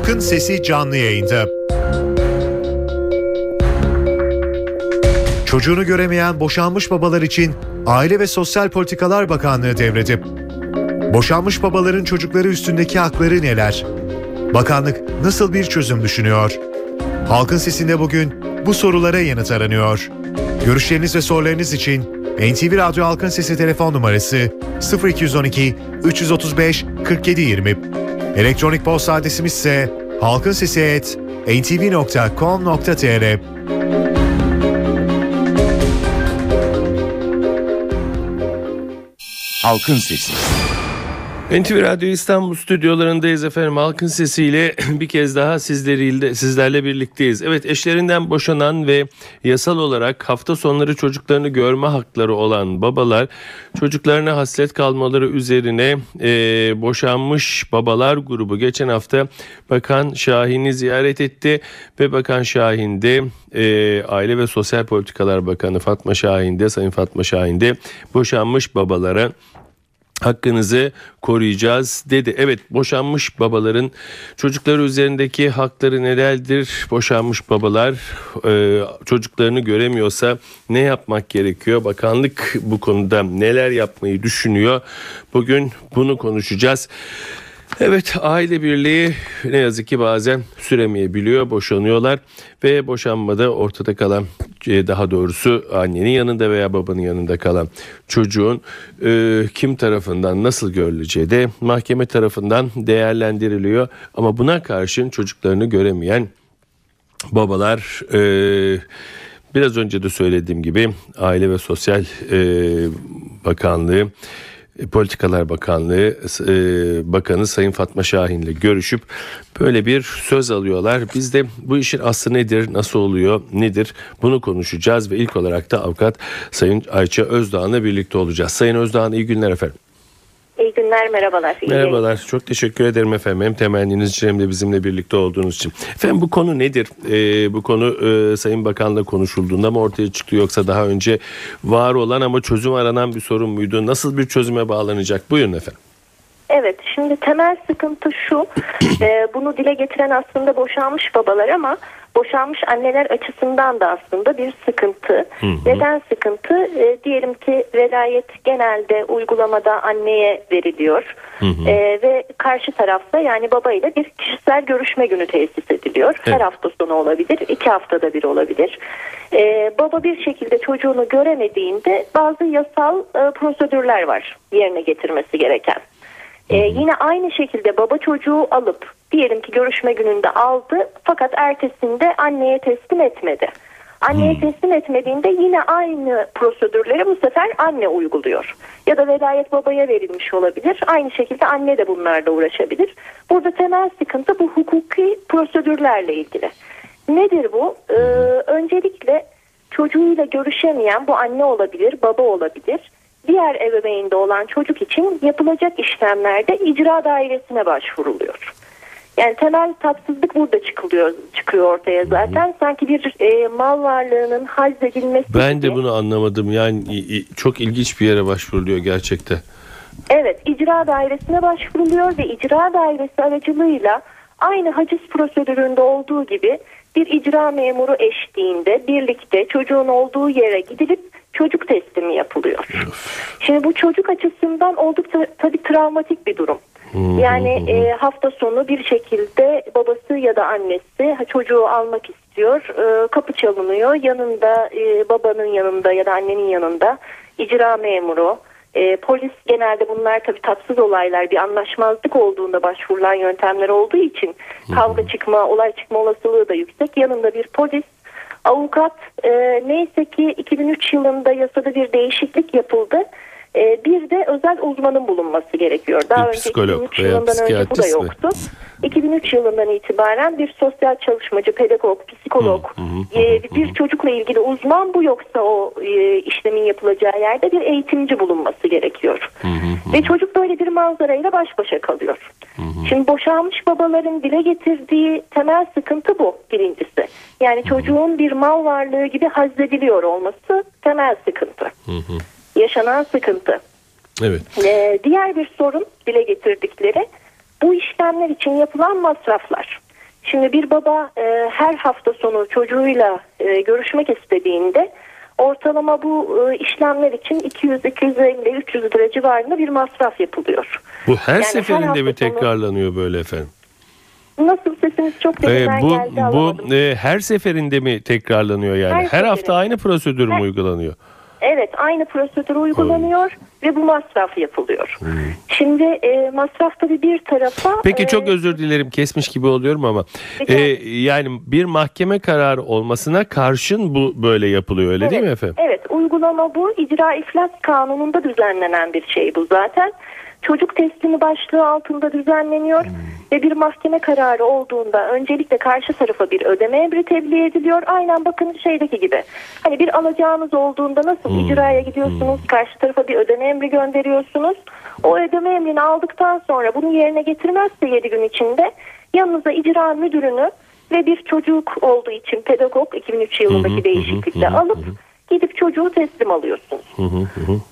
Halkın Sesi canlı yayında. Çocuğunu göremeyen boşanmış babalar için Aile ve Sosyal Politikalar Bakanlığı devrede. Boşanmış babaların çocukları üstündeki hakları neler? Bakanlık nasıl bir çözüm düşünüyor? Halkın Sesi'nde bugün bu sorulara yanıt aranıyor. Görüşleriniz ve sorularınız için NTV Radyo Halkın Sesi telefon numarası 0212 335 4720. Elektronik posta adresimiz ise halkinsesi@ntv.com.tr. Halkın Sesi. NTV Radyo İstanbul stüdyolarındayız efendim. Halkın sesiyle bir kez daha sizleriyle, sizlerle birlikteyiz. Evet eşlerinden boşanan ve yasal olarak hafta sonları çocuklarını görme hakları olan babalar çocuklarına hasret kalmaları üzerine e, boşanmış babalar grubu geçen hafta Bakan Şahin'i ziyaret etti ve Bakan Şahin de e, Aile ve Sosyal Politikalar Bakanı Fatma Şahin de Sayın Fatma Şahin de boşanmış babalara hakkınızı koruyacağız dedi. Evet boşanmış babaların çocukları üzerindeki hakları nelerdir? Boşanmış babalar e, çocuklarını göremiyorsa ne yapmak gerekiyor? Bakanlık bu konuda neler yapmayı düşünüyor? Bugün bunu konuşacağız. Evet aile birliği ne yazık ki bazen süremeyebiliyor boşanıyorlar ve boşanmada ortada kalan e, daha doğrusu annenin yanında veya babanın yanında kalan çocuğun e, kim tarafından nasıl görüleceği de mahkeme tarafından değerlendiriliyor. Ama buna karşın çocuklarını göremeyen babalar e, biraz önce de söylediğim gibi Aile ve Sosyal e, Bakanlığı Politikalar Bakanlığı e, Bakanı Sayın Fatma Şahin ile görüşüp böyle bir söz alıyorlar. Biz de bu işin aslı nedir, nasıl oluyor, nedir bunu konuşacağız ve ilk olarak da avukat Sayın Ayça Özdağ'la birlikte olacağız. Sayın Özdağ'ın iyi günler efendim. İyi günler, merhabalar. İyi merhabalar, yayın. çok teşekkür ederim efendim. Hem temenniniz için hem de bizimle birlikte olduğunuz için. Efendim bu konu nedir? Ee, bu konu e, Sayın Bakan'la konuşulduğunda mı ortaya çıktı yoksa daha önce var olan ama çözüm aranan bir sorun muydu? Nasıl bir çözüme bağlanacak? Buyurun efendim. Evet, şimdi temel sıkıntı şu, e, bunu dile getiren aslında boşanmış babalar ama boşanmış anneler açısından da aslında bir sıkıntı. Hı hı. Neden sıkıntı? E, diyelim ki velayet genelde uygulamada anneye veriliyor hı hı. E, ve karşı tarafta yani babayla bir kişisel görüşme günü tesis ediliyor. Evet. Her hafta sonu olabilir, iki haftada bir olabilir. E, baba bir şekilde çocuğunu göremediğinde bazı yasal e, prosedürler var yerine getirmesi gereken. Ee, yine aynı şekilde baba çocuğu alıp diyelim ki görüşme gününde aldı fakat ertesinde anneye teslim etmedi. Anneye hmm. teslim etmediğinde yine aynı prosedürleri bu sefer anne uyguluyor. Ya da velayet babaya verilmiş olabilir. Aynı şekilde anne de bunlarla uğraşabilir. Burada temel sıkıntı bu hukuki prosedürlerle ilgili. Nedir bu? Ee, öncelikle çocuğuyla görüşemeyen bu anne olabilir, baba olabilir diğer ebeveynde olan çocuk için yapılacak işlemlerde icra dairesine başvuruluyor. Yani temel tatsızlık burada çıkılıyor, çıkıyor ortaya zaten. Sanki bir e, mal varlığının hazledilmesi Ben de bunu anlamadım. Yani çok ilginç bir yere başvuruluyor gerçekten. Evet, icra dairesine başvuruluyor ve icra dairesi aracılığıyla aynı haciz prosedüründe olduğu gibi bir icra memuru eşliğinde birlikte çocuğun olduğu yere gidilip çocuk teslimi yapılıyor. Şimdi bu çocuk açısından oldukça tabii travmatik bir durum. Yani e, hafta sonu bir şekilde babası ya da annesi çocuğu almak istiyor. E, kapı çalınıyor. Yanında e, babanın yanında ya da annenin yanında icra memuru, e, polis genelde bunlar tabii tatsız olaylar bir anlaşmazlık olduğunda başvurulan yöntemler olduğu için kavga çıkma, olay çıkma olasılığı da yüksek. Yanında bir polis, avukat e, neyse ki 2003 yılında yasada bir değişiklik yapıldı. E, bir de özel uzmanın bulunması gerekiyor. Daha bir önce psikolog 2003 yılından önce bu da yoktu. Mi? 2003 yılından itibaren bir sosyal çalışmacı, pedagog, psikolog, hı hı, e, bir çocukla ilgili uzman bu yoksa o e, işlemin yapılacağı yerde bir eğitimci bulunması gerekiyor. Hı hı, Ve çocuk böyle bir manzarayla baş başa kalıyor. Hı hı. Şimdi boşanmış babaların dile getirdiği temel sıkıntı bu birincisi. Yani çocuğun bir mal varlığı gibi hazlediliyor olması temel sıkıntı. Hı hı. Yaşanan sıkıntı. Evet. Ee, diğer bir sorun dile getirdikleri bu işlemler için yapılan masraflar. Şimdi bir baba e, her hafta sonu çocuğuyla e, görüşmek istediğinde ortalama bu e, işlemler için 200, 250, 300 lira civarında bir masraf yapılıyor. Bu her Yani seferinde mi sonu- tekrarlanıyor böyle efendim? Nasıl sesiniz çok Ee, bu geldi bu alamadım. e, her seferinde mi tekrarlanıyor yani? Her, Her hafta aynı prosedür mü Her- uygulanıyor? Evet aynı prosedür uygulanıyor ve bu masraf yapılıyor. Şimdi e, masraf tabii bir tarafa... Peki e, çok özür dilerim kesmiş gibi oluyorum ama e, yani bir mahkeme kararı olmasına karşın bu böyle yapılıyor öyle değil mi efendim? Evet uygulama bu. İcra iflas kanununda düzenlenen bir şey bu zaten. Çocuk teslimi başlığı altında düzenleniyor Hmm. ve bir mahkeme kararı olduğunda öncelikle karşı tarafa bir ödeme emri tebliğ ediliyor. Aynen bakın şeydeki gibi. Hani bir alacağınız olduğunda nasıl Hmm. icraya gidiyorsunuz, karşı tarafa bir ödeme emri gönderiyorsunuz. O ödeme emrini aldıktan sonra bunu yerine getirmezse 7 gün içinde yanınıza icra müdürünü ve bir çocuk olduğu için pedagog 2003 yılındaki değişiklikle alıp gidip çocuğu teslim alıyorsunuz.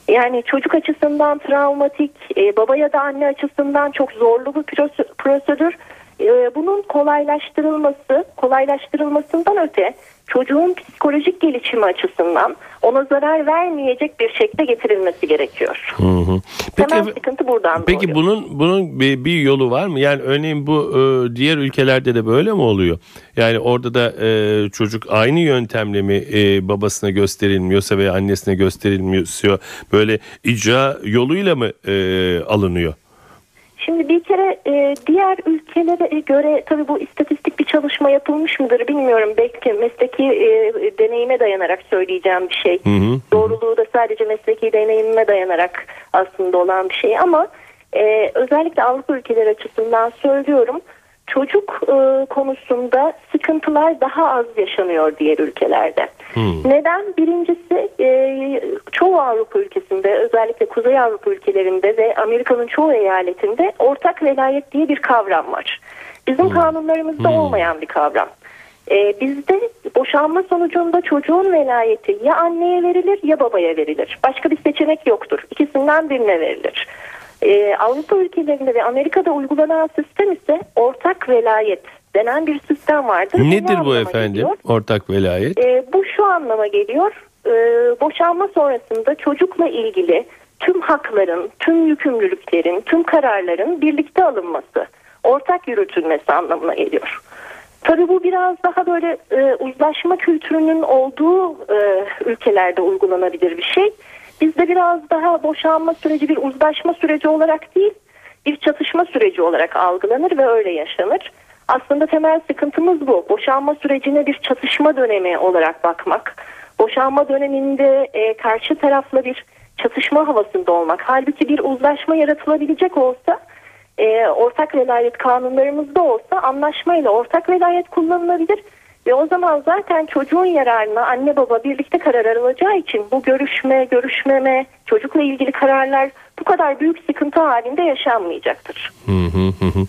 Yani çocuk açısından travmatik, e, baba ya da anne açısından çok zorlu bir prose- prosedür. E, bunun kolaylaştırılması, kolaylaştırılmasından öte çocuğun psikolojik gelişimi açısından ona zarar vermeyecek bir şekilde getirilmesi gerekiyor. Hı hı. Peki, Temel sıkıntı buradan peki doğuyor. bunun bunun bir, bir yolu var mı? Yani örneğin bu e, diğer ülkelerde de böyle mi oluyor? Yani orada da e, çocuk aynı yöntemle mi e, babasına gösterilmiyorsa veya annesine gösterilmiyorsa böyle icra yoluyla mı e, alınıyor? Şimdi bir kere e, diğer ülkelere göre tabii bu istatistik bir çalışma yapılmış mıdır bilmiyorum. Belki mesleki e, deneyime dayanarak söyleyeceğim bir şey. Hı hı. Doğruluğu da sadece mesleki deneyimime dayanarak aslında olan bir şey ama e, özellikle Avrupa ülkeleri açısından söylüyorum. Çocuk e, konusunda sıkıntılar daha az yaşanıyor diğer ülkelerde. Neden? Birincisi e, çoğu Avrupa ülkesinde özellikle Kuzey Avrupa ülkelerinde ve Amerika'nın çoğu eyaletinde ortak velayet diye bir kavram var. Bizim kanunlarımızda olmayan bir kavram. E, bizde boşanma sonucunda çocuğun velayeti ya anneye verilir ya babaya verilir. Başka bir seçenek yoktur. İkisinden birine verilir. Ee, Avrupa ülkelerinde ve Amerika'da uygulanan sistem ise ortak velayet denen bir sistem vardır. Bu ne Nedir bu anlama efendim? geliyor? Ortak velayet. Ee, bu şu anlama geliyor. Ee, boşanma sonrasında çocukla ilgili tüm hakların, tüm yükümlülüklerin, tüm kararların birlikte alınması, ortak yürütülmesi anlamına geliyor. Tabii bu biraz daha böyle e, uzlaşma kültürünün olduğu e, ülkelerde uygulanabilir bir şey. Bizde biraz daha boşanma süreci bir uzlaşma süreci olarak değil, bir çatışma süreci olarak algılanır ve öyle yaşanır. Aslında temel sıkıntımız bu. Boşanma sürecine bir çatışma dönemi olarak bakmak. Boşanma döneminde e, karşı tarafla bir çatışma havasında olmak. Halbuki bir uzlaşma yaratılabilecek olsa e, ortak velayet kanunlarımızda olsa anlaşmayla ortak velayet kullanılabilir ve o zaman zaten çocuğun yararına anne baba birlikte karar alacağı için bu görüşme, görüşmeme, çocukla ilgili kararlar bu kadar büyük sıkıntı halinde yaşanmayacaktır. Hı hı hı.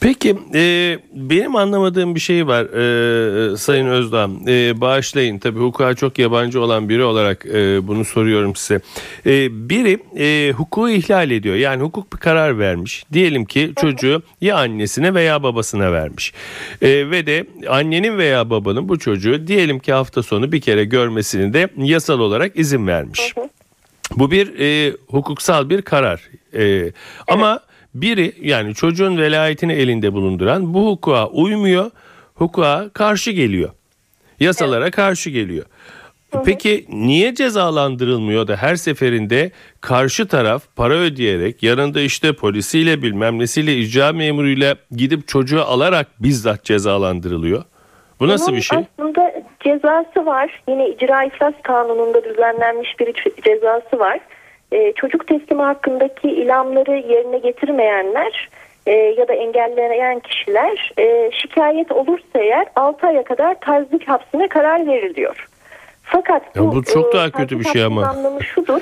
Peki e, benim anlamadığım bir şey var e, Sayın Özdağ. E, bağışlayın tabii hukuka çok yabancı olan biri olarak e, bunu soruyorum size. E, biri e, hukuku ihlal ediyor. Yani hukuk bir karar vermiş. Diyelim ki çocuğu ya annesine veya babasına vermiş. E, ve de annenin veya babanın bu çocuğu diyelim ki hafta sonu bir kere görmesini de yasal olarak izin vermiş. Bu bir e, hukuksal bir karar. E, Ama biri yani çocuğun velayetini elinde bulunduran bu hukuka uymuyor, hukuka karşı geliyor. Yasalara karşı geliyor. Peki niye cezalandırılmıyor da her seferinde karşı taraf para ödeyerek yanında işte polisiyle bilmem nesiyle icra memuruyla gidip çocuğu alarak bizzat cezalandırılıyor? Bu nasıl Bunun bir şey? Aslında cezası var. Yine icra iflas kanununda düzenlenmiş bir ce- cezası var. Ee, çocuk teslimi hakkındaki ilamları yerine getirmeyenler e, ya da engelleyen kişiler e, şikayet olursa eğer 6 aya kadar tazik hapsine karar veriliyor. Fakat Ya bu çok daha kötü tazik bir şey ama. anlamı şudur.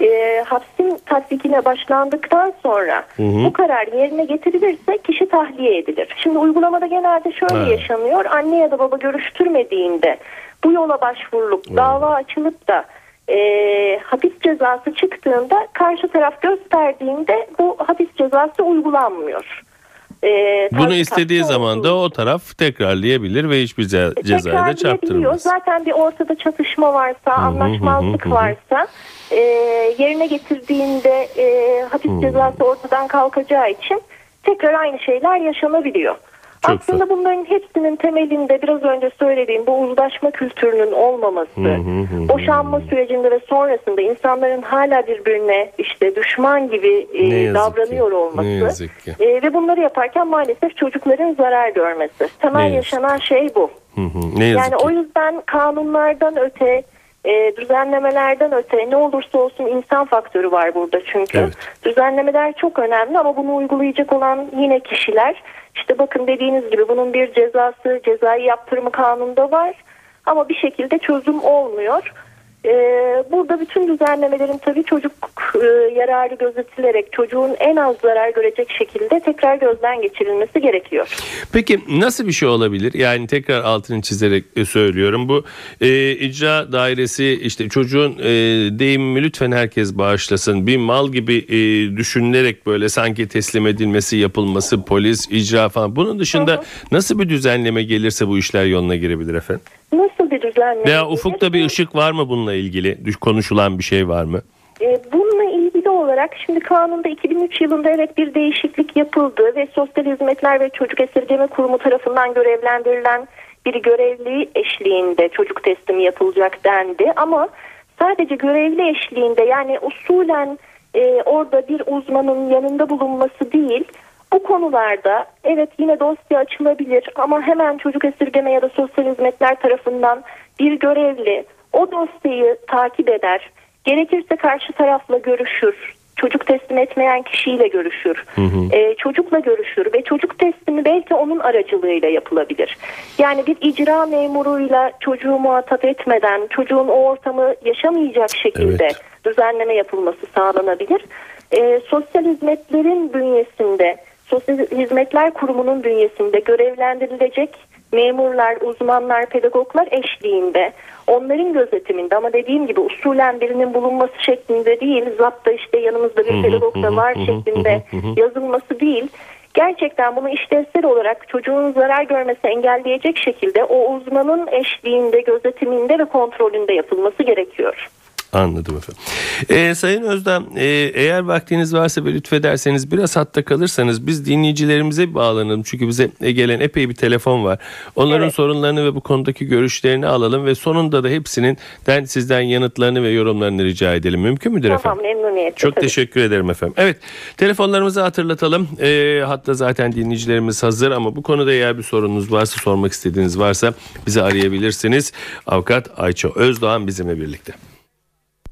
E, hapsin tatbikine başlandıktan sonra bu karar yerine getirilirse kişi tahliye edilir. Şimdi uygulamada genelde şöyle Evet. yaşanıyor. Anne ya da baba görüştürmediğinde bu yola başvurulup dava açılıp da e, hapis cezası çıktığında karşı taraf gösterdiğinde bu hapis cezası uygulanmıyor. e, Bunu istediği zaman da o taraf tekrarlayabilir ve hiçbir ce- cezayı da çarptırmaz. Zaten bir ortada çatışma varsa, anlaşmazlık varsa e, yerine getirdiğinde e, hapis cezası ortadan kalkacağı için tekrar aynı şeyler yaşanabiliyor. Çok Aslında güzel. bunların hepsinin temelinde biraz önce söylediğim bu uzlaşma kültürünün olmaması, boşanma sürecinde ve sonrasında insanların hala birbirine işte düşman gibi e, davranıyor ki, olması e, ve bunları yaparken maalesef çocukların zarar görmesi. Temel yaşanan şey bu. Hı hı, ne yazık Yani ki. o yüzden kanunlardan öte, e, düzenlemelerden öte ne olursa olsun insan faktörü var burada çünkü. Evet. Düzenlemeler çok önemli ama bunu uygulayacak olan yine kişiler. İşte bakın dediğiniz gibi bunun bir cezası, cezai yaptırımı kanunda var ama bir şekilde çözüm olmuyor. Ee, burada bütün düzenlemelerin tabii çocuk e, yararı gözetilerek çocuğun en az zarar görecek şekilde tekrar gözden geçirilmesi gerekiyor. Peki nasıl bir şey olabilir? Yani tekrar altını çizerek e, söylüyorum. Bu e, icra dairesi işte çocuğun e, deyimimi lütfen herkes bağışlasın. Bir mal gibi e, düşünülerek böyle sanki teslim edilmesi yapılması polis icra falan. Bunun dışında nasıl bir düzenleme gelirse bu işler yoluna girebilir efendim? Nasıl bir düzenleme? Veya ufukta bir ışık var mı bununla ilgili? Konuşulan bir şey var mı? E, bununla ilgili olarak şimdi kanunda 2003 yılında evet bir değişiklik yapıldı ve Sosyal Hizmetler ve Çocuk Esirgeme Kurumu tarafından görevlendirilen bir görevli eşliğinde çocuk teslimi yapılacak dendi ama sadece görevli eşliğinde yani usulen e, orada bir uzmanın yanında bulunması değil bu konularda evet yine dosya açılabilir ama hemen çocuk esirgeme ya da sosyal hizmetler tarafından bir görevli o dosyayı takip eder. Gerekirse karşı tarafla görüşür. Çocuk teslim etmeyen kişiyle görüşür. Ee, çocukla görüşür ve çocuk teslimi belki onun aracılığıyla yapılabilir. Yani bir icra memuruyla çocuğu muhatap etmeden çocuğun o ortamı yaşamayacak şekilde Evet. düzenleme yapılması sağlanabilir. Ee, sosyal hizmetlerin bünyesinde, Sosyal Hizmetler Kurumu'nun bünyesinde görevlendirilecek memurlar, uzmanlar, pedagoglar eşliğinde, onların gözetiminde ama dediğim gibi usulen birinin bulunması şeklinde değil, zapta işte yanımızda bir pedagog da var şeklinde yazılması değil. Gerçekten bunu işlevsel olarak çocuğun zarar görmesi engelleyecek şekilde o uzmanın eşliğinde, gözetiminde ve kontrolünde yapılması gerekiyor. Anladım efendim. Ee, Sayın Özlem e, eğer vaktiniz varsa ve lütfederseniz biraz hatta kalırsanız biz dinleyicilerimize bağlanalım. Çünkü bize gelen epey bir telefon var. Onların Evet. sorunlarını ve bu konudaki görüşlerini alalım ve sonunda da hepsinin den sizden yanıtlarını ve yorumlarını rica edelim. Mümkün müdür Tamam efendim? memnuniyetle. Çok tabii. teşekkür ederim efendim. Evet telefonlarımızı hatırlatalım. Ee, hatta zaten dinleyicilerimiz hazır ama bu konuda eğer bir sorunuz varsa sormak istediğiniz varsa bizi arayabilirsiniz. Avukat Ayça Özdoğan bizimle birlikte.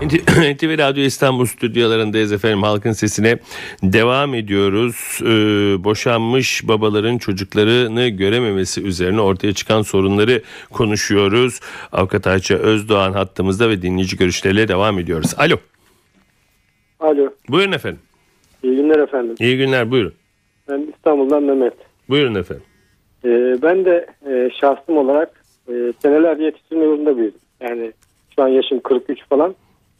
NTV Radyo İstanbul stüdyolarındayız efendim. Halkın sesine devam ediyoruz. Ee, boşanmış babaların çocuklarını görememesi üzerine ortaya çıkan sorunları konuşuyoruz. Avukat Ayça Özdoğan hattımızda ve dinleyici görüşleriyle devam ediyoruz. Alo. Alo, Buyurun efendim. iyi günler efendim. İyi günler buyurun. Ben İstanbul'dan Mehmet. Buyurun efendim. Ee, ben de e, şahsım olarak e, seneler yetiştirme yolunda büyüdüm. Yani şu an yaşım 43 falan.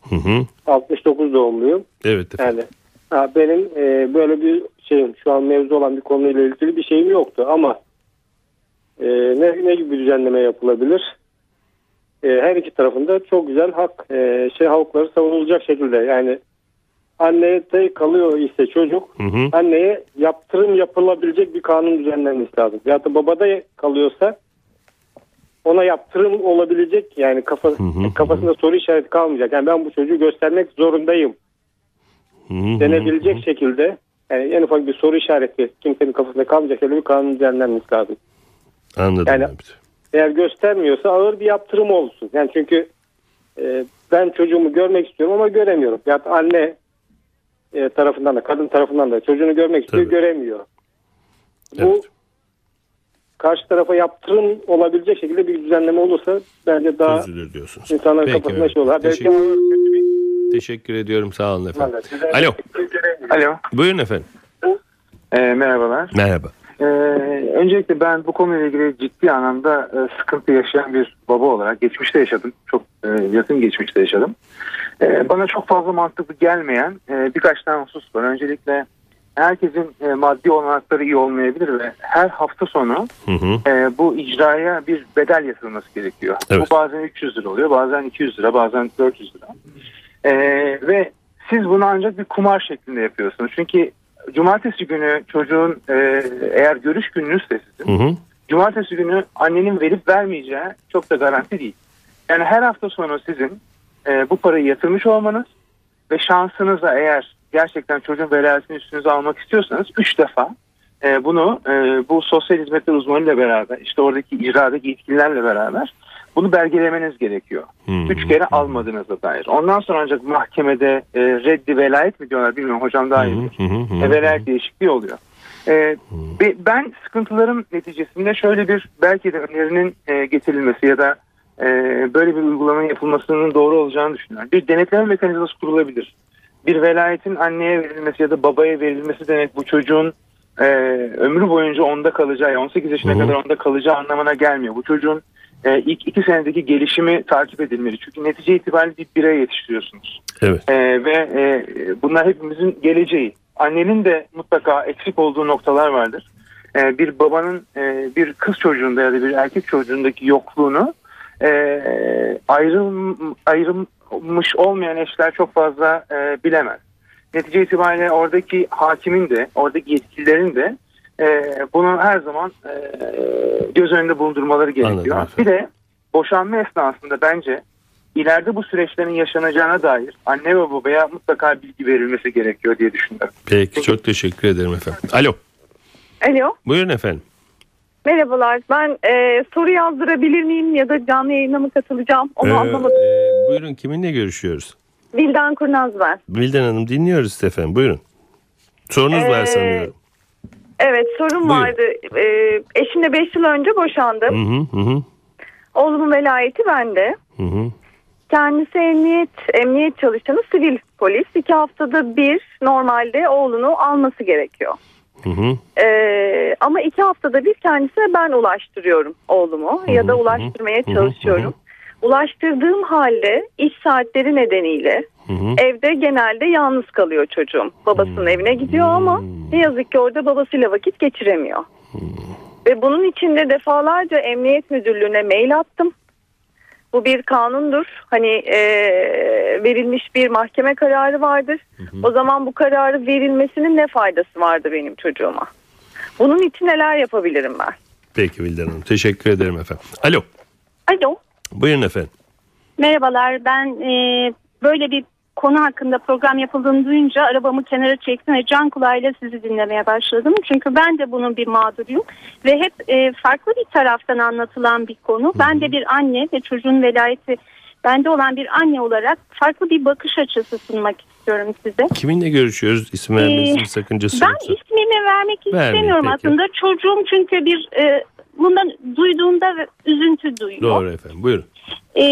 Hı hı. 69 doğumluyum. Evet efendim. Yani benim e, böyle bir şeyim, şu an mevzu olan bir konuyla ilgili bir şeyim yoktu ama e, ne, ne gibi bir düzenleme yapılabilir? E, her iki tarafında çok güzel hak e, şey hakları savunulacak şekilde yani anneye de kalıyor ise çocuk Hı hı. anneye yaptırım yapılabilecek bir kanun düzenlenmesi lazım. Ya da babada kalıyorsa ona yaptırım olabilecek yani kafa, hı, kafasında soru işareti kalmayacak. Yani ben bu çocuğu göstermek zorundayım Hı hı. denebilecek şekilde yani en ufak bir soru işareti kimsenin kafasında kalmayacak öyle bir kanun düzenlenmesi lazım. Anladım. Yani- abi. Eğer göstermiyorsa ağır bir yaptırım olsun. Yani çünkü e, ben çocuğumu görmek istiyorum ama göremiyorum. Ya anne e, tarafından da kadın tarafından da çocuğunu görmek istiyor Tabii. göremiyor. Bu Evet. Karşı tarafa yaptırım olabilecek şekilde bir düzenleme olursa bence daha Çözülür diyorsunuz. insanların Peki, evet. şey olur. Belki Teşekkür- ağır kötü bir Teşekkür ediyorum. Sağ olun efendim. Evet. Alo. Alo, Buyurun efendim. e, merhabalar. Merhaba. E, öncelikle ben bu konuyla ilgili ciddi anlamda e, sıkıntı yaşayan bir baba olarak geçmişte yaşadım. Çok e, yakın geçmişte yaşadım. E, bana çok fazla mantıklı gelmeyen e, birkaç tane husus var. Öncelikle herkesin e, maddi olanakları iyi olmayabilir ve her hafta sonu Hı hı. e, bu icraya bir bedel yatırılması gerekiyor. Evet. Bu bazen 300 lira oluyor, bazen 200 lira, bazen 400 lira. E, ve siz bunu ancak bir kumar şeklinde yapıyorsunuz. Çünkü cumartesi günü çocuğun e, eğer görüş gününüzse sizin, Hı hı. cumartesi günü annenin verip vermeyeceği çok da garanti değil. Yani her hafta sonu sizin e, bu parayı yatırmış olmanız ve şansınıza eğer gerçekten çocuğun velayetini üstünüze almak istiyorsanız 3 defa e, bunu e, bu sosyal hizmetler uzmanıyla beraber işte oradaki icradaki yetkililerle beraber bunu belgelemeniz gerekiyor. Hı. Üç kere almadığınıza dair. Ondan sonra ancak mahkemede e, reddi velayet mi diyorlar bilmiyorum hocam daha iyi bilir. Hı hı hı. E, velayet değişikliği oluyor. E, ben sıkıntılarım neticesinde şöyle bir belki de önerinin e, getirilmesi ya da e, böyle bir uygulamanın yapılmasının doğru olacağını düşünüyorum. Bir denetleme mekanizması kurulabilir. Bir velayetin anneye verilmesi ya da babaya verilmesi demek bu çocuğun e, ömrü boyunca onda kalacağı, 18 yaşına Hı kadar onda kalacağı anlamına gelmiyor. Bu çocuğun e, ilk iki senedeki gelişimi takip edilmeli. Çünkü netice itibariyle bir birey yetiştiriyorsunuz. Evet. Ee, ve e, bunlar hepimizin geleceği. Annenin de mutlaka eksik olduğu noktalar vardır. Ee, bir babanın e, bir kız çocuğunda ya da bir erkek çocuğundaki yokluğunu e, ayrım, ayrılmış olmayan eşler çok fazla e, bilemez. Netice itibariyle oradaki hakimin de, oradaki yetkililerin de e, bunu her zaman e, göz önünde bulundurmaları gerekiyor. Anladım Bir de boşanma esnasında bence ileride bu süreçlerin yaşanacağına dair anne ve babaya mutlaka bilgi verilmesi gerekiyor diye düşünüyorum. Peki çok teşekkür ederim efendim. Alo. Alo, Buyurun efendim. merhabalar. Ben e, soru yazdırabilir miyim ya da canlı yayına mı katılacağım? Onu Ee, anlamadım. e, buyurun kiminle görüşüyoruz? Vildan Kurnaz ben. Bilden Hanım dinliyoruz efendim. Buyurun. Sorunuz var Ee, sanıyorum. Evet, sorum Buyurun. vardı. E, eşimle 5 yıl önce boşandım. Hı hı hı hı. Oğlumun velayeti bende. hı hı. Kendisi emniyet emniyet çalışanı sivil polis. İki haftada bir normalde oğlunu alması gerekiyor. Hı hı. Ee, ama iki haftada bir kendisine ben ulaştırıyorum oğlumu ya da hı, ulaştırmaya hı hı, çalışıyorum. Ulaştırdığım halde iş saatleri nedeniyle Hı hı. evde genelde yalnız kalıyor çocuğum. Babasının evine gidiyor ama ne yazık ki orada babasıyla vakit geçiremiyor. Ve bunun için de defalarca emniyet müdürlüğüne mail attım. Bu bir kanundur. Hani e, verilmiş bir mahkeme kararı vardır. O zaman bu kararı verilmesinin ne faydası vardı benim çocuğuma? Bunun için neler yapabilirim ben? Peki Bilden Hanım. Teşekkür ederim efendim. Alo. Alo, Buyurun efendim. merhabalar. Ben e, böyle bir konu hakkında program yapıldığını duyunca arabamı kenara çektim ve can kulağıyla sizi dinlemeye başladım. Çünkü ben de bunun bir mağduruyum ve hep e, farklı bir taraftan anlatılan bir konu. Ben de bir anne ve çocuğun velayeti bende olan bir anne olarak farklı bir bakış açısı sunmak istiyorum size. Kiminle görüşüyoruz? İsim vermenizin Ee, sakıncası Ben yoksa. ismimi vermek Vermeyin, istemiyorum peki. aslında. Çocuğum çünkü bir e, bundan duyduğunda üzüntü duyuyor. Doğru efendim. Buyurun. Ee,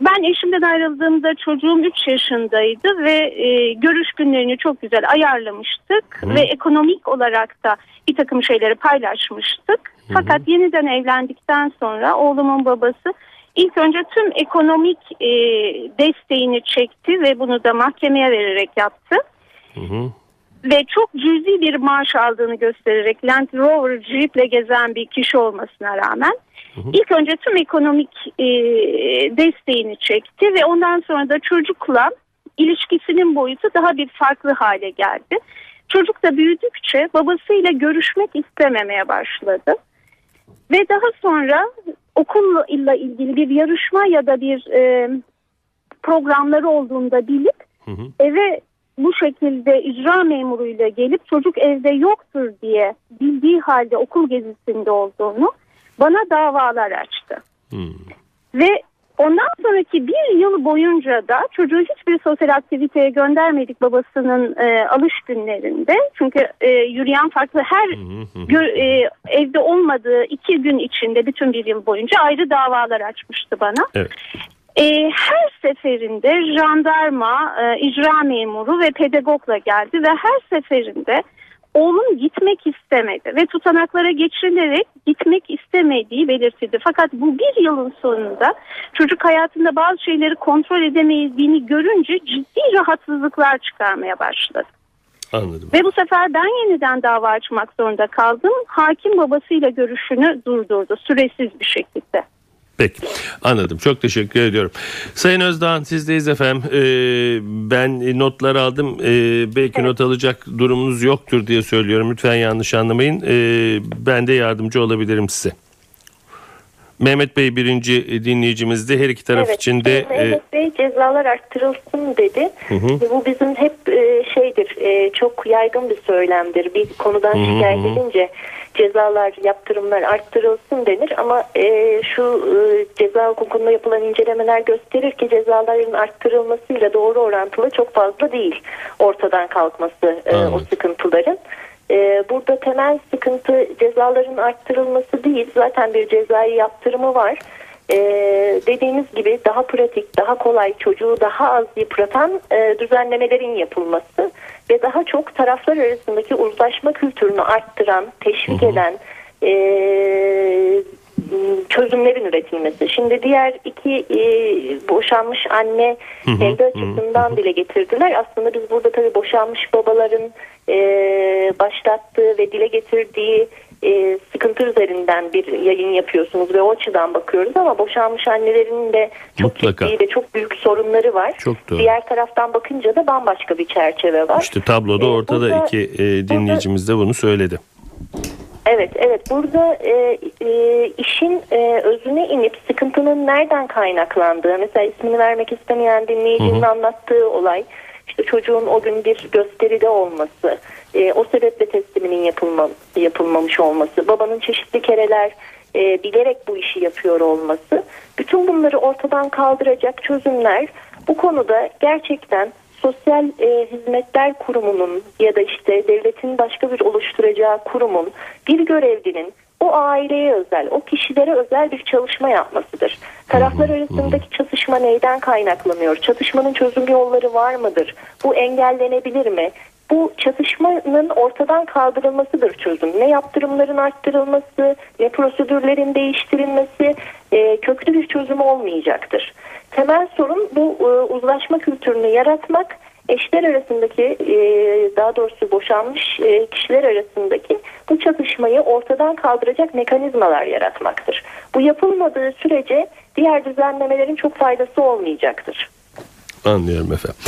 ben eşimden ayrıldığımda çocuğum 3 yaşındaydı ve e, görüş günlerini çok güzel ayarlamıştık Hı. ve ekonomik olarak da bir takım şeyleri paylaşmıştık. Fakat yeniden evlendikten sonra oğlumun babası ilk önce tüm ekonomik e, desteğini çekti ve bunu da mahkemeye vererek yaptı Hı hı. Ve çok cüzi bir maaş aldığını göstererek Land Rover Jeep'le gezen bir kişi olmasına rağmen ilk önce tüm ekonomik e, desteğini çekti ve ondan sonra da çocukla ilişkisinin boyutu daha bir farklı hale geldi. Çocuk da büyüdükçe babasıyla görüşmek istememeye başladı. Ve daha sonra okulla ilgili bir yarışma ya da bir e, programları olduğunda bilip Hı hı. eve bu şekilde icra memuruyla gelip çocuk evde yoktur diye bildiği halde okul gezisinde olduğunu bana davalar açtı. Hı. Ve ondan sonraki bir yıl boyunca da çocuğu hiçbir sosyal aktiviteye göndermedik babasının e, alış günlerinde. Çünkü e, yürüyen farklı her gö- e, evde olmadığı iki gün içinde bütün bir yıl boyunca ayrı davalar açmıştı bana. Evet. E, her seferinde jandarma, e, icra memuru ve pedagogla geldi ve her seferinde oğlum gitmek istemedi ve tutanaklara geçirilerek gitmek istemediği belirtildi. Fakat bu bir yılın sonunda çocuk hayatında bazı şeyleri kontrol edemediğini görünce ciddi rahatsızlıklar çıkarmaya başladı. Anladım. Ve bu sefer ben yeniden dava açmak zorunda kaldım. Hakim babasıyla görüşünü durdurdu süresiz bir şekilde. Peki anladım çok teşekkür ediyorum. Sayın Özdağ sizdeyiz efendim. Ee, ben notlar aldım. Ee, belki not alacak durumunuz yoktur diye söylüyorum. Lütfen yanlış anlamayın. Ee, ben de yardımcı olabilirim size. Mehmet Bey birinci dinleyicimizdi. Her iki taraf evet, için de... Mehmet e, Bey cezalar arttırılsın dedi. Hı hı. Bu bizim hep e, şeydir, e, çok yaygın bir söylemdir. Bir konudan Hı hı şikayet hı. Cezalar, yaptırımlar arttırılsın denir. Ama e, şu e, ceza hukukunda yapılan incelemeler gösterir ki cezaların arttırılmasıyla doğru orantılı çok fazla değil ortadan kalkması e, o Anladım. sıkıntıların. Ee, burada temel sıkıntı cezaların arttırılması değil. Zaten bir cezai yaptırımı var. Ee, dediğimiz gibi daha pratik, daha kolay, çocuğu daha az yıpratan e, düzenlemelerin yapılması ve daha çok taraflar arasındaki uzlaşma kültürünü arttıran, teşvik eden e, çözümlerin üretilmesi. Şimdi diğer iki e, boşanmış anne hı, kendi hı, açısından dile getirdiler. Aslında biz burada tabii boşanmış babaların e, başlattığı ve dile getirdiği e, sıkıntı üzerinden bir yayın yapıyorsunuz ve o açıdan bakıyoruz ama boşanmış annelerin de çok Mutlaka. ciddi ve çok büyük sorunları var. Çok doğru. Diğer taraftan bakınca da bambaşka bir çerçeve var. işte tabloda Ee, ortada burada- iki e, dinleyicimiz de bunu söyledi. Evet, evet. Burada e, e, işin e, özüne inip sıkıntının nereden kaynaklandığı, mesela ismini vermek istemeyen dinleyicinin anlattığı olay, işte çocuğun o gün bir gösteride olması, e, o sebeple tesliminin yapılma, yapılmamış olması, babanın çeşitli kereler e, bilerek bu işi yapıyor olması, bütün bunları ortadan kaldıracak çözümler bu konuda gerçekten Sosyal e, Hizmetler Kurumu'nun ya da işte devletin başka bir oluşturacağı kurumun bir görevlinin o aileye özel, o kişilere özel bir çalışma yapmasıdır. Taraflar arasındaki çatışma neyden kaynaklanıyor? Çatışmanın çözüm yolları var mıdır? Bu engellenebilir mi? Bu çatışmanın ortadan kaldırılmasıdır çözüm. Ne yaptırımların arttırılması, ne prosedürlerin değiştirilmesi e, köklü bir çözüm olmayacaktır. Temel sorun bu e, uzlaşma kültürünü yaratmak, eşler arasındaki e, daha doğrusu boşanmış e, kişiler arasındaki bu çatışmayı ortadan kaldıracak mekanizmalar yaratmaktır. Bu yapılmadığı sürece diğer düzenlemelerin çok faydası olmayacaktır. Anlıyorum efendim.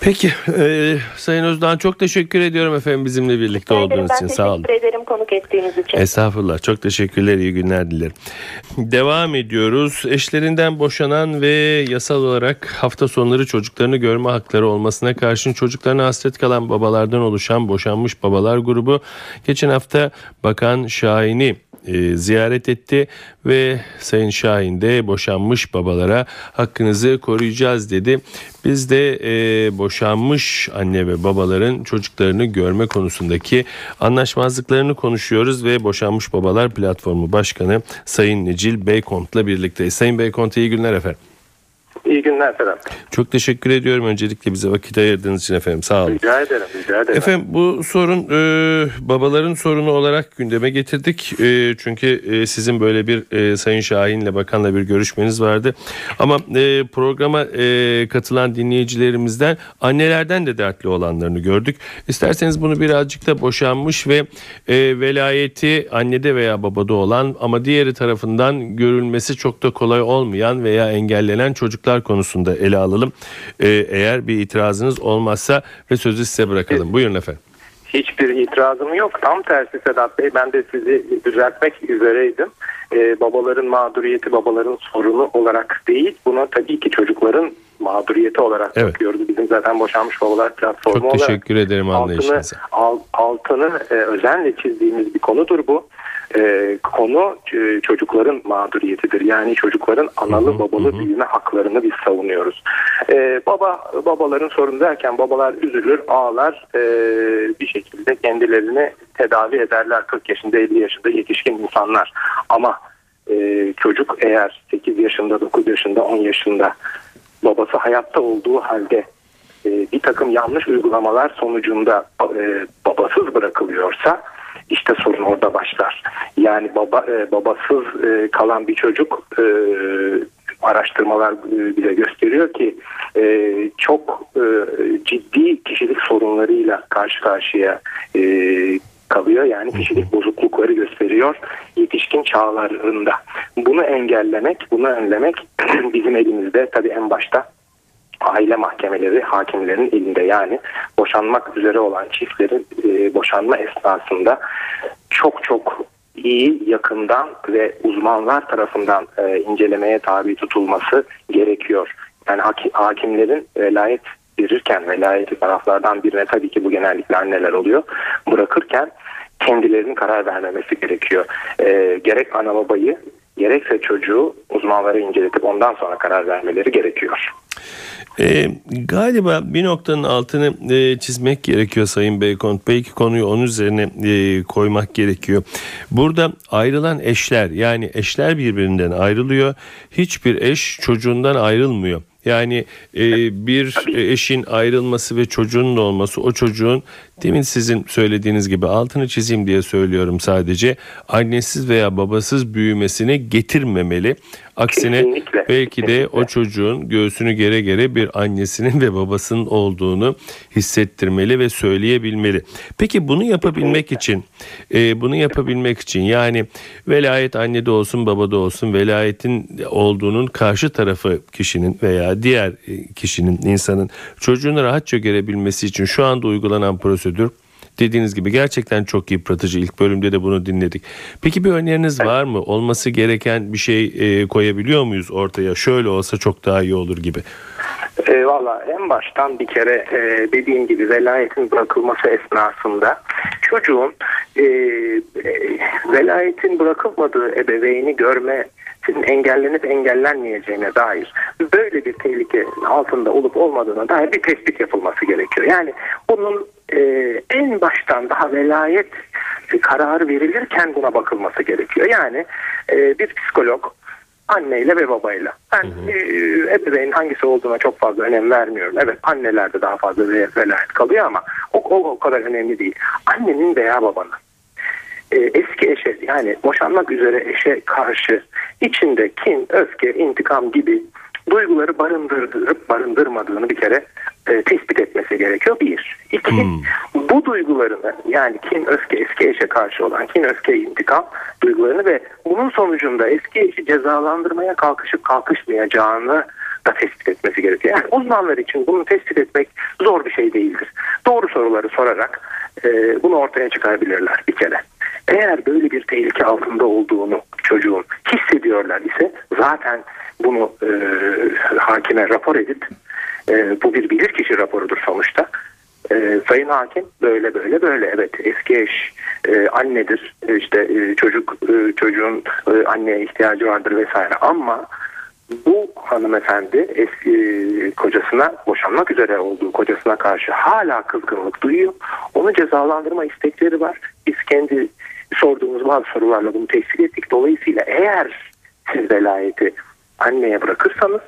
Peki e, Sayın Özdağ çok teşekkür ediyorum efendim bizimle birlikte ederim. olduğunuz için sağ olun. teşekkür ederim konuk ettiğiniz için. Estağfurullah. Çok teşekkürler. İyi günler dilerim. Devam ediyoruz. Eşlerinden boşanan ve yasal olarak hafta sonları çocuklarını görme hakları olmasına karşın çocuklarına hasret kalan babalardan oluşan boşanmış babalar grubu geçen hafta Bakan Şahin'i e, ziyaret etti ve Sayın Şahin de boşanmış babalara hakkınızı koruyacağız dedi. Biz de e, boşanmış anne ve babaların çocuklarını görme konusundaki anlaşmazlıklarını konuşuyoruz ve Boşanmış Babalar Platformu Başkanı Sayın Necil Beykont'la birlikteyiz. Sayın Beykont iyi günler efendim. İyi günler Ferhat. Çok teşekkür ediyorum öncelikle bize vakit ayırdığınız için efendim sağ olun. Rica ederim, rica ederim. Efendim bu sorun e, babaların sorunu olarak gündeme getirdik. E, çünkü e, sizin böyle bir e, Sayın Şahin'le bakanla bir görüşmeniz vardı. Ama e, programa e, katılan dinleyicilerimizden annelerden de dertli olanlarını gördük. İsterseniz bunu birazcık da boşanmış ve e, velayeti annede veya babada olan ama diğeri tarafından görülmesi çok da kolay olmayan veya engellenen çocuklar konusunda ele alalım. E, eğer bir itirazınız olmazsa ve sözü size bırakalım. Buyurun efendim. Hiçbir itirazım yok. Tam tersi Sedat Bey ben de sizi düzeltmek üzereydim. Ee, babaların mağduriyeti babaların sorunu olarak değil. Buna tabii ki çocukların mağduriyeti olarak Evet. bakıyoruz. Bizim zaten boşanmış babalar platformu Çok olarak. teşekkür ederim altını, anlayışınıza. al- altını e, özenle çizdiğimiz bir konudur bu. E, konu e, çocukların mağduriyetidir. Yani çocukların analı babalı hı hı. büyüme haklarını biz savunuyoruz. E, baba babaların sorunu derken babalar üzülür, ağlar, e, bir şekilde kendilerini tedavi ederler 40 yaşında 50 yaşında yetişkin insanlar. Ama e, çocuk eğer 8 yaşında, 9 yaşında, 10 yaşında babası hayatta olduğu halde e, bir takım yanlış uygulamalar sonucunda e, babasız bırakılıyorsa işte sorun orada başlar. Yani baba e, babasız e, kalan bir çocuk e, araştırmalar e, bile gösteriyor ki e, çok e, ciddi kişilik sorunlarıyla karşı karşıya e, kalıyor. Yani kişilik bozuklukları gösteriyor yetişkin çağlarında. Bunu engellemek, bunu önlemek bizim elimizde tabii en başta aile mahkemeleri hakimlerin elinde yani boşanmak üzere olan çiftlerin e, boşanma esnasında çok çok iyi yakından ve uzmanlar tarafından e, incelemeye tabi tutulması gerekiyor. Yani haki- hakimlerin velayet verirken velayeti taraflardan birine tabii ki bu genellikle anneler oluyor. Bırakırken kendilerinin karar vermemesi gerekiyor. E, gerek ana babayı gerekse çocuğu uzmanlara inceletip ondan sonra karar vermeleri gerekiyor. E, galiba bir noktanın altını e, çizmek gerekiyor Sayın Beykont. Belki konuyu onun üzerine e, koymak gerekiyor. Burada ayrılan eşler yani eşler birbirinden ayrılıyor. Hiçbir eş çocuğundan ayrılmıyor. Yani e, bir eşin ayrılması ve çocuğun da olması o çocuğun demin sizin söylediğiniz gibi altını çizeyim diye söylüyorum sadece annesiz veya babasız büyümesini getirmemeli. Aksine Kesinlikle, belki de kesinlikle. o çocuğun göğsünü gere gere bir annesinin ve babasının olduğunu hissettirmeli ve söyleyebilmeli. Peki bunu yapabilmek için e, bunu yapabilmek için yani velayet annede olsun babada olsun velayetin olduğunun karşı tarafı kişinin veya diğer e, kişinin insanın çocuğunu rahatça görebilmesi için şu anda uygulanan prosedür dediğiniz gibi gerçekten çok yıpratıcı. İlk bölümde de bunu dinledik. Peki bir öneriniz var mı? Olması gereken bir şey e, koyabiliyor muyuz ortaya? Şöyle olsa çok daha iyi olur gibi. E, Valla en baştan bir kere e, dediğim gibi velayetin bırakılması esnasında çocuğun e, e, velayetin bırakılmadığı ebeveyni görmesinin engellenip engellenmeyeceğine dair böyle bir tehlike altında olup olmadığına dair bir tespit yapılması gerekiyor. Yani bunun e, en baştan daha velayet kararı verilirken buna bakılması gerekiyor. Yani e, bir psikolog anneyle ve babayla. Ben e, ebeveynin hangisi olduğuna çok fazla önem vermiyorum. Evet annelerde daha fazla ve- velayet kalıyor ama o, o, o kadar önemli değil. Annenin veya babanın e, eski eşe yani boşanmak üzere eşe karşı içinde kin, öfke, intikam gibi duyguları barındırıp barındırmadığını bir kere e, tespit etmesi gerekiyor. Bir. İki, bu duygularını yani kin, öfke, eski eşe karşı olan kin, öfke, intikam duygularını ve bunun sonucunda eski eşi cezalandırmaya kalkışıp kalkışmayacağını da tespit etmesi gerekiyor. Yani uzmanlar için bunu tespit etmek zor bir şey değildir. Doğru soruları sorarak e, bunu ortaya çıkarabilirler bir kere. Eğer böyle bir tehlike altında olduğunu çocuğun hissediyorlar ise zaten bunu e, hakime rapor edip e, bu bir bilirkişi raporudur sonuçta. E, sayın hakim böyle böyle böyle evet eski eş e, annedir E, işte e, çocuk e, çocuğun e, anneye ihtiyacı vardır vesaire ama bu hanımefendi eski kocasına boşanmak üzere olduğu kocasına karşı hala kızgınlık duyuyor. Onu cezalandırma istekleri var. Biz kendi sorduğumuz bazı sorularla bunu tespit ettik. Dolayısıyla eğer siz velayeti anneye bırakırsanız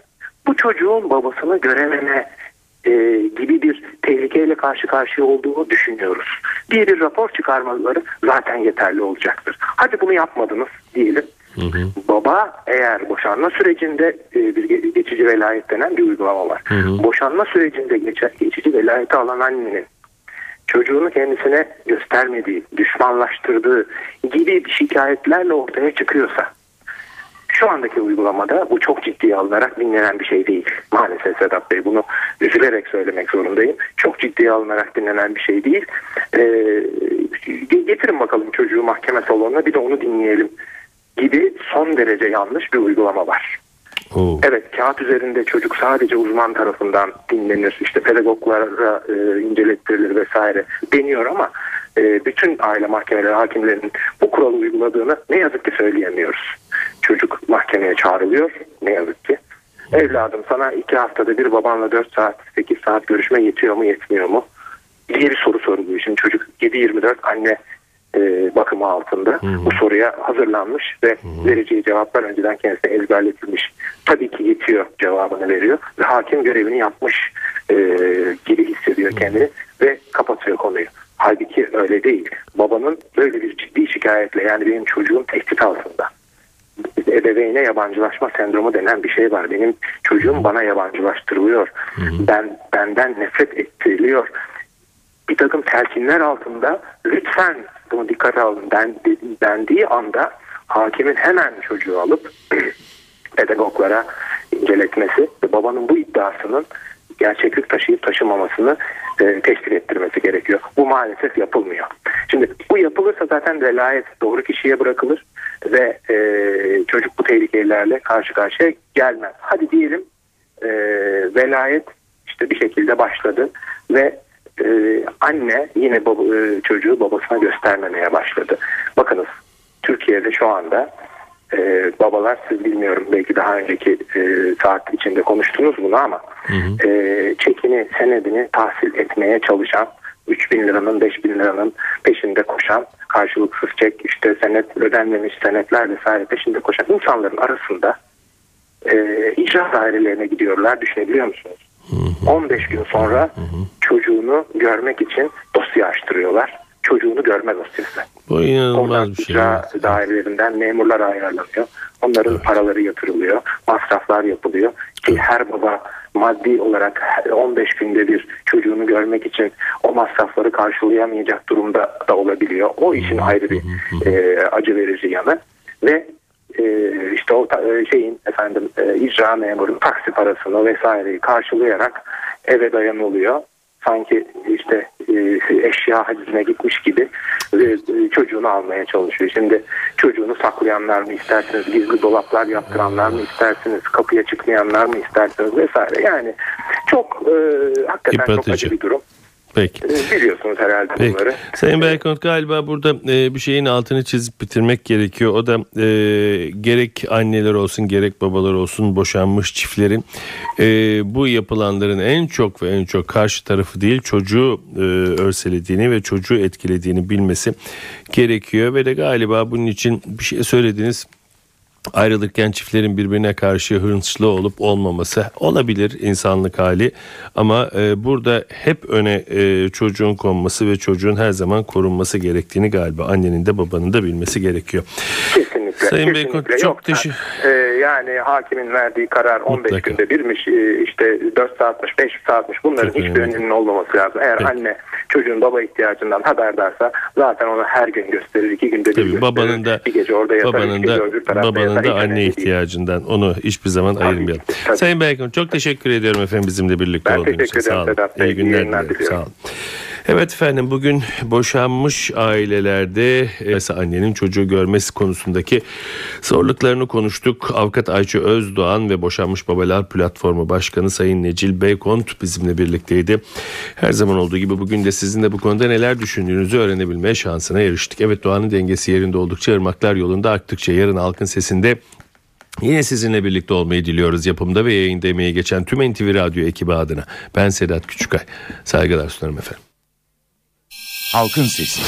bu çocuğun babasını görememe e, gibi bir tehlikeyle karşı karşıya olduğunu düşünüyoruz. diye bir rapor çıkarmaları zaten yeterli olacaktır. Hadi bunu yapmadınız diyelim. Baba eğer boşanma sürecinde e, bir ge- geçici velayet denen bir uygulama var. Boşanma sürecinde geçici velayeti alan annenin çocuğunu kendisine göstermediği, düşmanlaştırdığı gibi şikayetlerle ortaya çıkıyorsa şu andaki uygulamada bu çok ciddiye alınarak dinlenen bir şey değil. Maalesef Sedat Bey bunu üzülerek söylemek zorundayım. Çok ciddiye alınarak dinlenen bir şey değil. Ee, getirin bakalım çocuğu mahkeme salonuna bir de onu dinleyelim gibi son derece yanlış bir uygulama var. Oo. Evet kağıt üzerinde çocuk sadece uzman tarafından dinlenir. işte pedagoglara e, incelettirilir vesaire deniyor ama e, bütün aile mahkemeleri hakimlerinin bu kuralı uyguladığını ne yazık ki söyleyemiyoruz. Çocuk mahkemeye çağrılıyor ne yazık ki. Evladım sana iki haftada bir babanla 4 saat 8 saat görüşme yetiyor mu yetmiyor mu? diye bir soru soruluyor. Şimdi çocuk 7-24 anne e, bakımı altında Hı. bu soruya hazırlanmış ve vereceği cevaplar önceden kendisine ezberletilmiş. Tabii ki yetiyor cevabını veriyor ve hakim görevini yapmış e, gibi hissediyor kendini ve kapatıyor konuyu. Halbuki öyle değil. Babanın böyle bir ciddi şikayetle yani benim çocuğum tehdit altında. Ebeveyne yabancılaşma sendromu denen bir şey var. Benim çocuğum bana yabancılaştırılıyor. Ben benden nefret ettiriliyor. Bir takım telkinler altında lütfen bunu dikkate alın den, dendiği anda hakimin hemen çocuğu alıp pedagoglara inceletmesi ve babanın bu iddiasının gerçeklik taşıyıp taşımamasını e, teşkil ettirmesi gerekiyor. Bu maalesef yapılmıyor. Şimdi bu yapılırsa zaten velayet doğru kişiye bırakılır ve e, çocuk bu tehlikelerle karşı karşıya gelmez. Hadi diyelim e, velayet işte bir şekilde başladı ve e, anne yine baba, e, çocuğu babasına göstermemeye başladı. Bakınız Türkiye'de şu anda e, babalar siz bilmiyorum belki daha önceki e, saat içinde konuştunuz bunu ama e, çekini senedini tahsil etmeye çalışan 3 bin liranın 5 bin liranın peşinde koşan karşılıksız çek işte senet ödenmemiş senetler vesaire peşinde koşan insanların arasında e, icra dairelerine gidiyorlar düşünebiliyor musunuz? 15 gün sonra çocuğunu görmek için dosya açtırıyorlar. Çocuğunu görme dosyası. Bu inanılmaz Oradan bir şey. dairelerinden memurlar ayarlanıyor. Onların paraları yatırılıyor. Masraflar yapılıyor. Ki her baba maddi olarak 15 günde bir çocuğunu görmek için o masrafları karşılayamayacak durumda da olabiliyor. O işin ayrı bir e, acı verici yanı. Ve e, işte o ta- e, şeyin efendim e, icra memurun taksi parasını vesaireyi karşılayarak eve dayanılıyor. Sanki işte e, eşya hacizine gitmiş gibi e, çocuğunu almaya çalışıyor. Şimdi çocuğunu saklayanlar mı istersiniz, gizli dolaplar yaptıranlar mı istersiniz, kapıya çıkmayanlar mı istersiniz vesaire. Yani çok e, hakikaten çok Yıpratıcı. acı bir durum. Peki. E, biliyorsunuz herhalde Peki. bunları. Sayın Berkont galiba burada e, bir şeyin altını çizip bitirmek gerekiyor. O da e, gerek anneler olsun gerek babalar olsun boşanmış çiftlerin e, bu yapılanların en çok ve en çok karşı tarafı değil çocuğu e, örselediğini ve çocuğu etkilediğini bilmesi gerekiyor. Ve de galiba bunun için bir şey söylediniz. Ayrılırken çiftlerin birbirine karşı hırslı olup olmaması olabilir insanlık hali ama e, burada hep öne e, çocuğun konması ve çocuğun her zaman korunması gerektiğini galiba annenin de babanın da bilmesi gerekiyor. Kesinlikle. Sayın. Beykoğlu, çok Yoksa, teşekkür- e, yani hakimin verdiği karar 15 Mutlaka. günde birmiş e, işte 4 saatmiş 5 saatmiş bunların Çok hiçbir önemli. olmaması lazım. Eğer Peki. anne çocuğun baba ihtiyacından haberdarsa zaten onu her gün gösterir iki günde bir Tabii gösterir. babanın da bir gece orada yatar babanın da öbür babanın yatar. da anne değil. ihtiyacından onu hiçbir zaman ayırmayalım. ki, tabii. Sayın Berkont çok teşekkür ediyorum efendim bizimle birlikte Ben olduğunuz için. teşekkür ederim. Sedat Bey. İyi İyi günler diliyorum. diliyorum. Sağ olun. Evet efendim bugün boşanmış ailelerde mesela annenin çocuğu görmesi konusundaki zorluklarını konuştuk. Avukat Ayça Özdoğan ve Boşanmış Babalar Platformu Başkanı Sayın Necil Beykont bizimle birlikteydi. Her zaman olduğu gibi bugün de sizin de bu konuda neler düşündüğünüzü öğrenebilmeye şansına eriştik. Evet doğanın dengesi yerinde oldukça ırmaklar yolunda aktıkça yarın halkın sesinde Yine sizinle birlikte olmayı diliyoruz yapımda ve yayında emeği geçen tüm NTV Radyo ekibi adına. Ben Sedat Küçükay. Saygılar sunarım efendim. Halkın Sesi.